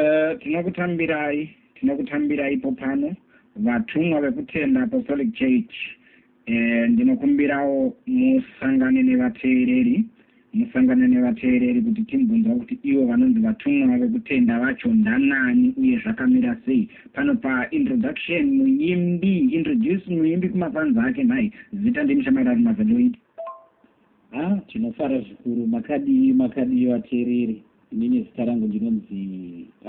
uh, tinokutambirai tinokutambiraipo pano vatumwa vekutenda apostolic church. Uh, ndinokumbirawo musangane nevateereri musangane nevateereri kuti timbunzwa kuti ivo vanonzi vatumwa vekutenda vacho ndanani uye zvakamira sei. Pano paintroduction muimbi introduce muimbi kumafanzi ake. Nhai zita ndimishamarari maveloidi ha tinofara zvikuru. Makadii makadii vateereri. Inini zita rangu ndinonzi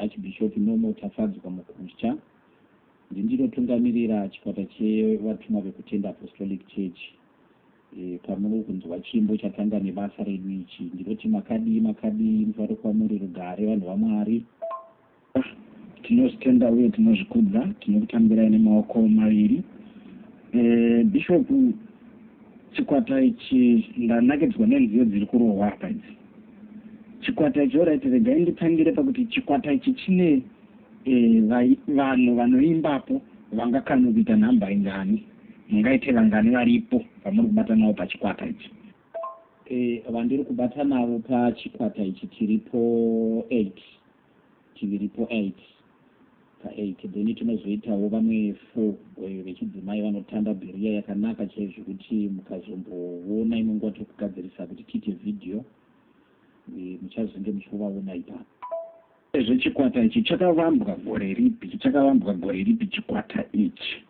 archbishop nomo tafadzwa mukusha ndindinotungamirira chikwata chevatumwa vekutenda apostolic church. E, pamuri kunzwa chimbo chatanga nebasa redu ichi ndinoti makadii makadii mufaro kuva muri rugare vanhu vamwari tinozvitenda uye tinozvikudza tinokutambirai nemaoko maviri. E, bishopu chikwata ichi ndanakedzwa nenziyo dziri kurohwa apa idzi chikwata ichi orit regai ndipangire pakuti chikwata ichi chine e, vanhu vanoimbapo vangakani kuita nhamba ingani. Mungaite vangani varipo vamuri kubata navo pachikwata ichi. E, vandiri kubata navo pachikwata ichi tiripo 8 tiviripo 8 pa8 then tinozoitawo vamwe 4 vechidzimai vanotanda bhiriya yakanaka chaizvo kuti mukazomboona imwe nguva tokugadzirisa kuti tiite vhidhiyo e, muchazonge muchivaona ipapo ezvo chikwata ichi chakavambwa gore ripi? Chakavambwa gore ripi chikwata ichi?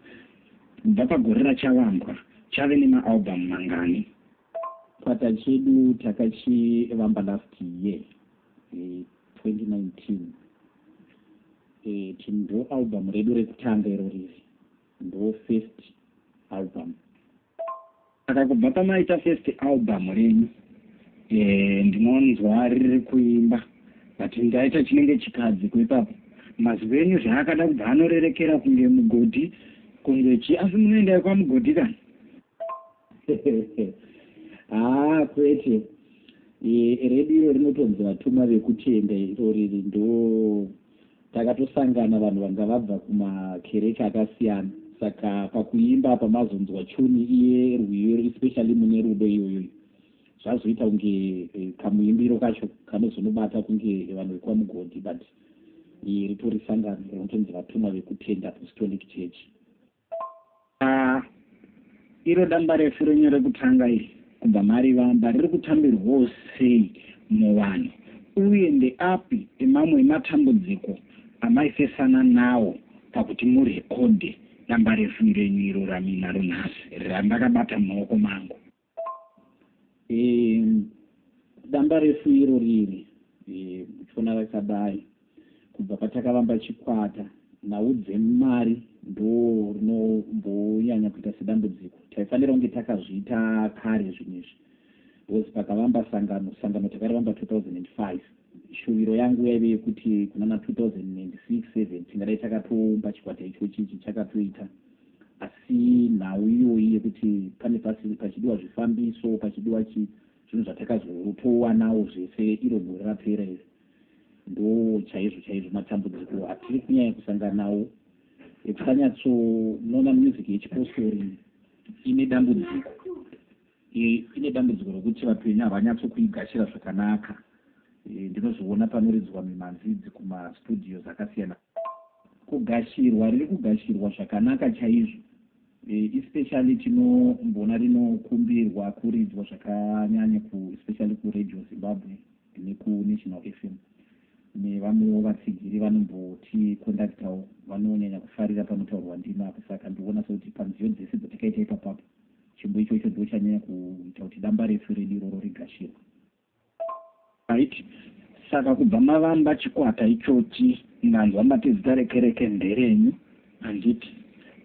Kubva pagore rachavambwa chave nemaalbhamu mangani. Chikwata chedu takachivamba last year e, 2019 e, ndo album redu rekutanga iro riri ndo first album. Saka kubva pamaita first album renyu ndinonzwa riri kuimba but ndaita chinenge chikadzi kwepapo mazivo enyu zvaakada kubva anorerekera kunge mugodhi kunge chi? Asi munoenda kwamugodhi kani haa kwete. E, redu iro rinotonzi vatumwa vekutenda iro riri ndo takatosangana vanhu vanga vabva kumakereke akasiyana. Saka pakuimba pamazonzwa chuni iye rwiyo especially mune rudo iyoyo zvazoita kunge e, kamuimbiro kacho kanozonobata kunge vanhu vekwamugodhi but ritori sangano rinotonzi vatumwa vekutenda apostolic church. Uh, iro damba refu renyu rekutanga iri. Kubva mari vamba riri kutambirwawo sei muvanhu uye ndeapi emamwe ematambudziko amaifesana nawo pakuti murekodhe damba refu renyu iro raminaro nhasi randakabata mumaoko mangu damba refu iro riri muchiona rakadai. Kubva patakavamba chikwata nhau dzemari ndo rinombonyanya kuita sedambudziko. Taifanira kunge takazviita kare zvimwe izvi. Because pakavamba sangano sangano takarivamba 2005 shuviro yangu yaive yekuti kunana 2006 7 tingadai takatoumba chikwata icho chichi chakatoita asi nhau iyoyi yekuti pane pachidiwa zvifambiso pachidiwa chi zvinhu zvatakazotowanawo zvese iro gore rapera iri. Ndo chaizvo chaizvo matambudziko atiri kunyanya kusangana nawo ekusanyatsonoona music yechipostori ine dambudziko. Ine dambudziko rokuti vapenyu havanyatsokuigashira zvakanaka. Ndinozviona panoridzwa mimanzidzi kumastudios akasiyana. Kugashirwa riri kugashirwa zvakanaka chaizvo especially tinombona rinokumbirwa kuridzwa zvakanyanya especially kuradio zimbabwe nekunational fm nevamwewo vatsigiri vanombotikondaktawo vanonyanya kufarira panotaurwa ndima apo saka ndioona sekuti panziyo dzese dzatakaita ipapapo chimbo ichocho ndo chanyanya kuita kuti damba refu redu iroro rigashirwa right. Saka kubva mavamba chikwata ichochi ndanzwa mati zita rekereke nderenyu handiti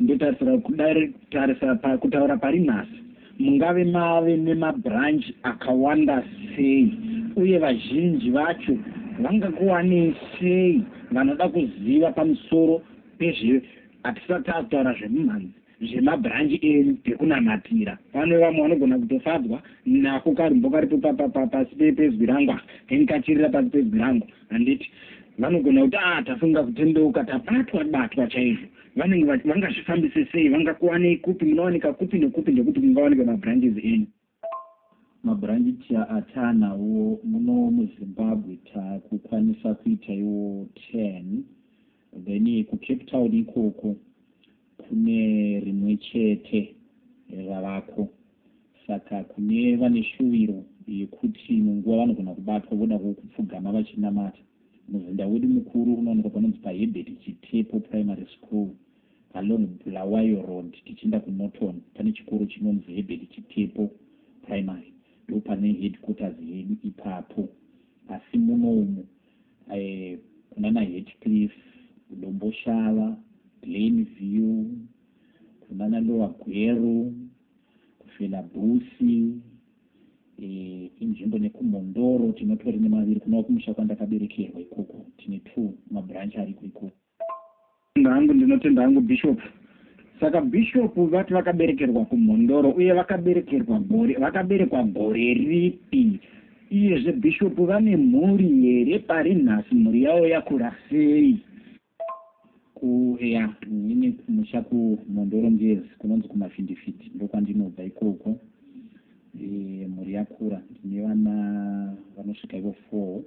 ndotarisira kudaritarisira kutaura pari nhasi. Mungave mave nemabranch akawanda sei uye vazhinji vacho vangakuwanei sei vanoda kuziva pamusoro pezve hatisati ataura zvemumhanzi zvemabranchi enyu pekunamatira pane vamwe vanogona kutofadzwa nako karimbo karipo pasi pezwi rangu tenikachirira pasi pezwi rangu handiti vanogona kuti a tafunga kutendeuka tabatwa batwa chaizvo vanenge vangazvifambise sei vangakuwanei kupi munowanika kupi nekupi nekuti mungawanika mabranches enyu mabhurandichi ataanawo muno muzimbabwe takukwanisa kuitaiwo 10 then kucape town ikoko kune rimwe chete ravako. Saka kune vane shuviro yekuti munguva vanogona kubatwa voda kupfugama vachinamata. Muzinda wedu mukuru unowanikwa panonzi pahebert chitepo primary school along blawayo road tichienda kunorton pane chikoro chinonzi hebert chitepo primary. Ndo pane headquarters yedu ipapo. Asi munoumu eh, kunana hetcliff kudomboshava glenview kunana lowa gweru kufela busi eh, inzvimbo nekumondoro tinotori nemaviri kunova kumusha kwandakaberekerwa ikoko. Tine two mabhuranchi ariko ikoko hangu ndinotenda hangu bishop. Saka bishop vati vakaberekerwa kumhondoro uye vakaberekerwa gore vakaberekwa gore ripi? Iyezve bishop vane mhuri here? Pari nhasi mhuri yavo yakura sei? Kuya ine kumusha kumhondoro ngezi kunonzi kumafindifiti ndokwandinobva ikoko. E, mhuri yakura. Ndine vana vanosvika ivo four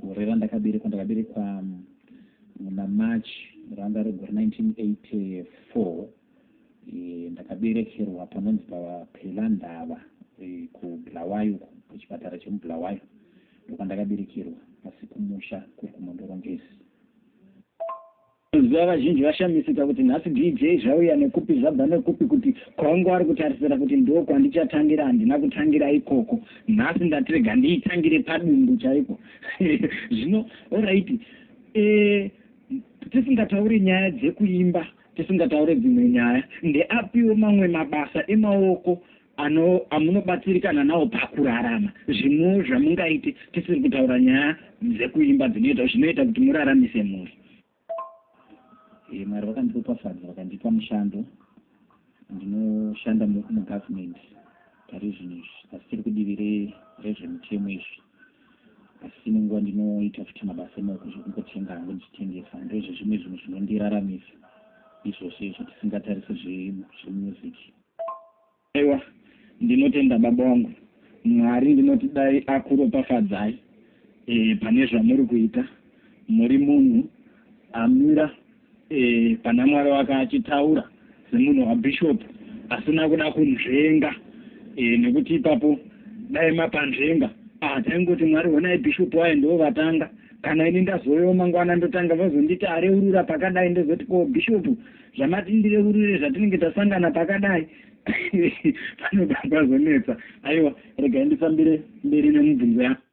gore randakaberekwa ndakaberekwa muna march ranga regore 1984 e, ndakaberekerwa panonzi papelandava e, kubulawayo kuchipatara chemubulawayo ndokwandakaberekerwa asi kumusha kuri kumondorongezi zuva vazhinji vashamisika kuti nhasi dj zvauya nekupi zvabva nekupi kuti kwangu ari kutarisira kuti ndo kwandichatangira handina kutangira ikoko. Nhasi ndatirega ndiitangire padumbu chaiko? Zvino oright e, tisingatauri nyaya dzekuimba tisingataure dzimwe nyaya. Ndeapiwo mamwe mabasa emaoko ano amunobatsirikana nawo pakurarama. Zvimwewo zvamungaiti tisiri kutaura nyaya dzekuimba dzinoita zvinoita kuti muraramise mhuri mwari vakandiropafadza vakandipa mushando. Ndinoshanda mugavhumendi pari zvino izvi. Asi tiri kudivi rezvemutemo izvi. Asi nenguva ndinoita futi mabasa emaoko zvekungotenga hangu ndichitengesa. Ndozvo zvimwe zvinhu zvinondiraramisa. Izvozvo izvo tisingatarisi zvemusiki aiwa ndinotenda baba vangu mwari ndinoti dai akuropafadzai e, pane zvamuri kuita. Muri munhu amira e, pana mwari wake achitaura semunhu wabhishopu asina kuda kunzvenga. E, nekuti ipapo dai mapanzvenga. Ah, taingoti mwari honai bhishopu wayo ndo vatanga. Kana ini ndazovewo mangwana ndotanga vazonditi areurura pakadai ndozoti ko bhishopu zvamati ndireurure zvatinenge tasangana pakadai? Panoda kwazonetsa aiwa regai ndifambire mberi nemubvunzo yangu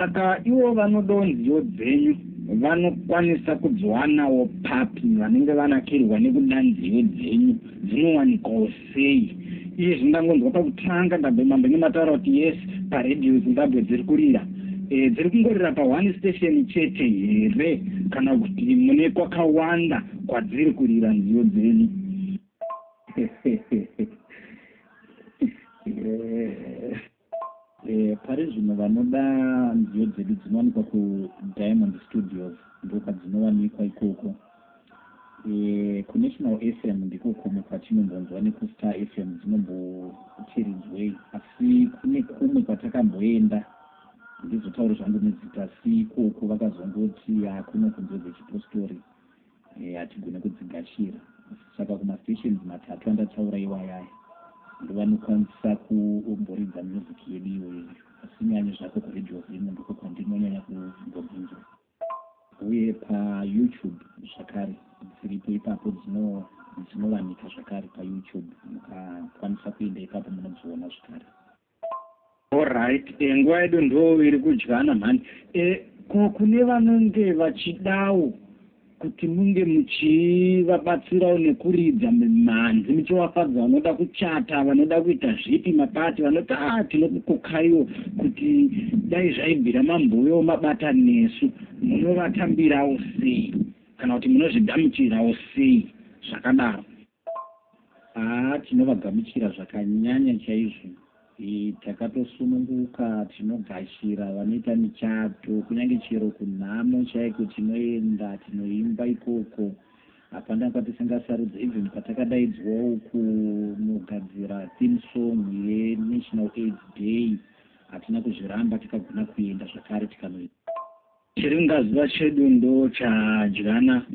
saka ivo vanodawo nziyo dzenyu vanokwanisa kudzwanawo papi vanenge vanakirwa nekuda nziyo dzenyu dzinowanikwawo sei. Iye zvindangonzwa pakutanga ndabve mambe nemataura kuti yes paredhiyo zimbabwe dziri kurira. E, dziri kungorira paone station chete here kana kuti mune kwakawanda kwadziri kurira nziyo dzenyu pari zvino vanoda nziyo dzedu dzinowanikwa kudiamond studios ndokwadzinowanikwa ikoko. E, kunational fm ndiko kumwe kwatinombonzwa nekustar fm dzinombotiridzwei asi kune kumwe kwatakamboenda. Ndizotaura zvangu nezita si ikoko vakazongoti hakuno kunze dzechipostori hatigone e, kudzigashira. Saka kumastations matatu andataura iwayaya ndovanokwanisa kuomboridza music yedu iyoyo nyanya zvako kuredio zino ndiko kwandinonyanya kumbobinzwa uye payoutube zvakare dziripo ipapo dzinovanika zvakare payoutube mukakwanisa kuenda ipapo munodziona zvakare. Allright e, nguva yedu ndo iri kudyana mhani. E, kune vanenge vachidawo kuti munge muchivabatsirawo nekuridza mimhanzi muchivafadza vanoda kuchata vanoda kuita zvipi mapati vanoti a tinokukokaiwo kuti dai zvaibvira mambuyo mabata nesu. Munovatambirawo sei? Kana kuti munozvigamuchirawo sei zvakadaro? Haa tinovagamuchira zvakanyanya chaizvo takatosununguka tinogashira vanoita michato kunyange chero kunhamo chaiko tinoenda tinoimba ikoko. Hapana kwatisingasarudza even patakadaidzwawo kunogadzira theme song yenational aids day. Hatina kuzviramba tikagona kuenda zvakare tikanoita. Chiringazuva chedu ndo chadyana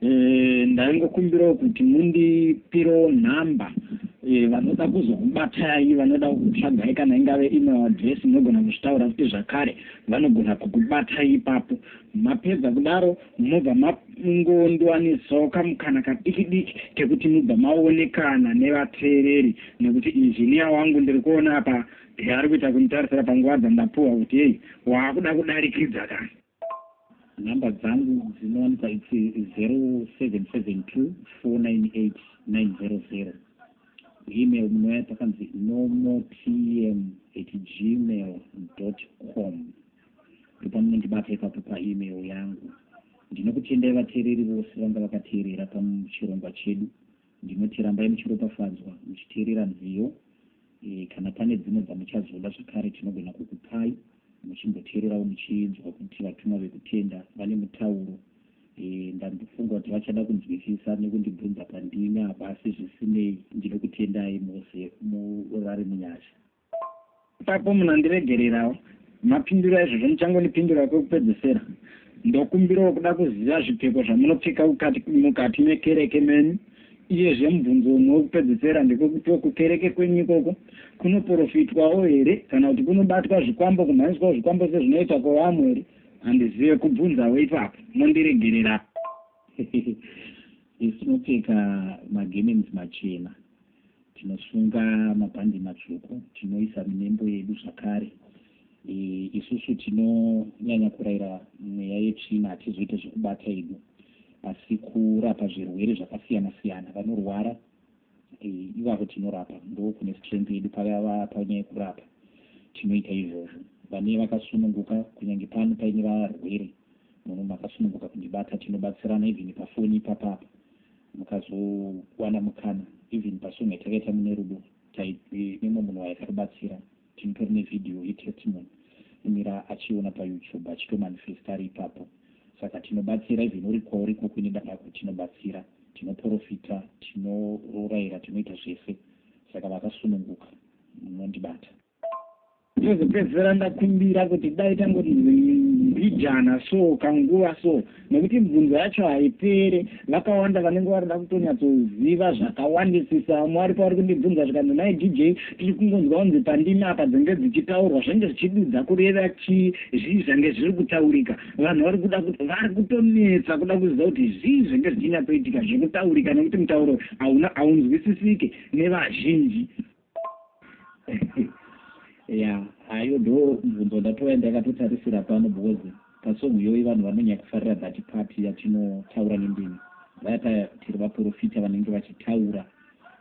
e, ndaingokumbirawo kuti mundipirewo nhamba. e, vanoda kuzokubatai vanoda kukutsvagai kana ingave email address inogona kuzvitaura kuti zvakare vanogona kukubatai ipapo. Mapedza kudaro mobva mangondowanisawo kamukana kadiki diki kekuti mubva maonekana nevateereri. Nekuti injiniya wangu ndiri kuona apa ari kuita kunditarisira panguva dzandapuwa kuti hei waakuda kudarikidza kana nhamba dzangu dzinowanikwa iti zero seven seven two four nine eight nine zero zero email munouya takanzi nomotm at gmail dot com. Ndopamunondibata ipapo paemail yangu. Ndinokutendai vateereri vose vanga vakateerera pamuchirongwa chedu. Ndinoti rambai muchiropafadzwa muchiteerera nziyo. E, kana pane dzimwe dzamuchazoda zvakare tinogona kukupai muchimboteererawo muchinzwa kuti vatumwa vekutenda vane mutauro ndandifunga kuti vachada kunzwisisa nekundibvunza pandimi apa asi zvisinei ndinokutendai mose murari munyasha. Ipapo munhu andiregererawo mapindura izvozvo muchangondipindura kwekupedzisira ndokumbirawo kuda kuziva zvipfeko zvamunopfeka mukati mekereke menyu. Iyezve mubvunzo umwe wekupedzisira ndekwekuti kukereke kwenyu ikoko. Kunoprofitwawo here? Kana kuti kunobatwa zvikwambo kumhanyiswawo zvikwambo sezvinoita kwevamwe here handizive kubvunzawo ipapo mondiregerera isi tinopfeka magemenzi machena. Tinosunga mabhandi matsvuku tinoisa minembo yedu zvakare. E, isusu tinonyanya kurayira mweya yetsvina hatizoite zvekubata idu. Asi kurapa zvirwere zvakasiyana siyana vanorwara e, ivavo tinorapa. Ndo kune strength yedu payava panyaya yekurapa. Tinoita izvozvo vane vakasununguka kunyange pano paine varwere. Munhu makasununguka kundibata tinobatsirana even pafoni ipapapa mukazowana mukana even pasong yatakaita mune rudo nemwe munhu waikatibatsira tinotori nevhidhiyo yetestimony imira achiona payoutube achitomanifesta ari ipapo. Saka tinobatsira even uri kwauri kokuine dangako tinobatsira tinoprofita tinorayira tinoita zvese. Saka vakasununguka munondibata ndozopedzisira ndakumbira kuti dai tangoti mbijana so kanguva so. Nekuti mibvunzo yacho haipere. Vakawanda vanenge varida kutonyatsoziva zvakawandisisa. Vamwe vari pavari kundibvunza zvikanzi nai dj tiri kungonzwa kunzi pandimi apa dzinge dzichitaurwa zvange zvichidudza kureva chi zvii zvange zviri kutaurika. Vanhu vari kuda kuti vari kutonetsa kuda kuziva kuti zvii zvenge zvichinyatsoitika zvekutaurika nekuti mutauro haunzwisisike nevazhinji ya hayo ndo mubvunzo ndatova ndakatotarisira pano because pasongo iyoyi vanhu vanonyakufarira that part yatinotaura nendimi. Vayata tiri vaprofita vanenge vachitaura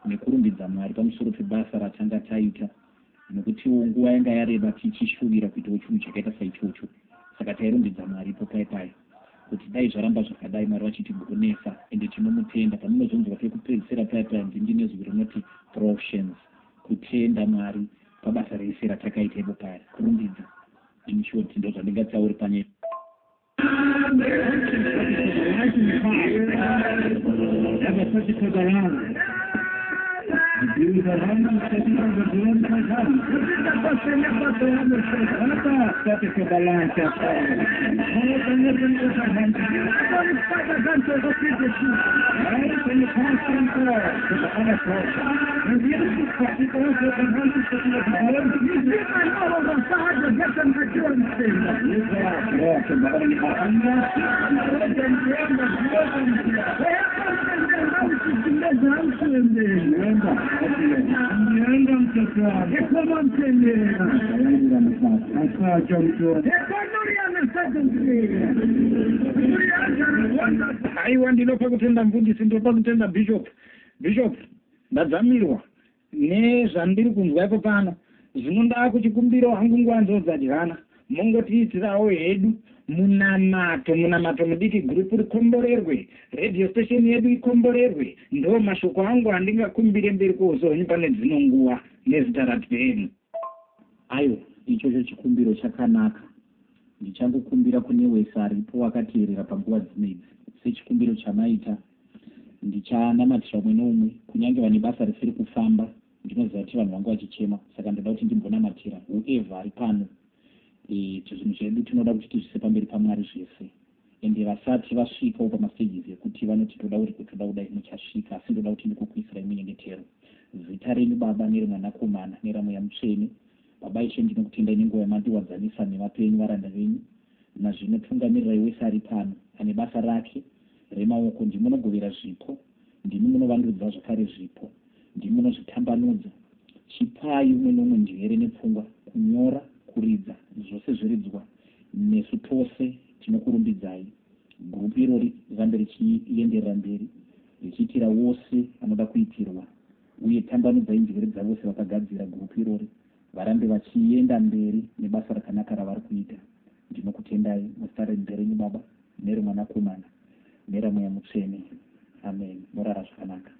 nekurumbidza mwari pamusoro pebasa ratanga taita nekutiwo nguva yanga yareba tichishuvira kuitawo chinhu chakaita saichocho. Saka tairumbidza mwari ipo pai pai kuti dai zvaramba zvakadai mwari vachitigonesa ende tinomutenda. Pamunozonzwa pekupedzisira pai pai ndindi nezwi rinoti professions kutenda mwari pabasa rese ratakaita ipo pari kurumbidza inshoti ndo zvandingatsauri pane aiwa ndinopa kutenda mbundisi ndopa them bishop bishop ndadzamirwa nezvandiri kunzwaipo pano. Zvino ndaakuchikumbiro hangu nguva ndodzadyana mongotiitirawo hedu munamato munamato mudiki gurupu rikomborerwe radio station yedu ikomborerwe. Ndo mashoko angu andingakumbire mberi kwozonyu pane dzino nguva nezita ratipenu aiwa ichocho chikumbiro chakanaka. Ndichangokumbira kune wese aripo wakateerera panguva dzinedzi sechikumbiro chamaita ndichanamatira umwe neumwe kunyange vane basa risiri kufamba ndinoziva kuti vanhu vangu vachichema. Saka ndoda kuti ndimbonamatira whoever ari pano. E, zvinhu zvedu tinoda kuti tizvise pamberi pamwari zvese. Ende vasati vasvikawo pamastages ekuti vanoti toda uri kutoda kudai muchasvika asi ndoda kuti ndikukuisirai munyengetero. Zita renyu baba neremwanakomana neramweya mutsvene. Baba ishe ndinokutendai nenguva yamandiwadzanisa nevapenyu varanda venyu. Nazvinotungamirirai wese ari pano ane basa rake remaoko ndimunogovera zvipo ndimi munovandudza zvakare zvipo ndimi munozvitambanudza. Chipai umwe neumwe njere nepfungwa kunyora kuridza zvose zviridzwa nesu tose tinokurumbidzai. Gurupu irori rirambe richienderera mberi richiitira wose anoda kuitirwa uye tambanudzai njere dzavose vakagadzira gurupu irori varambe vachienda mberi nebasa rakanaka ravari kuita. Ndinokutendai muzita renyu baba neremwanakomana neramweya mutsvene amen morara zvakanaka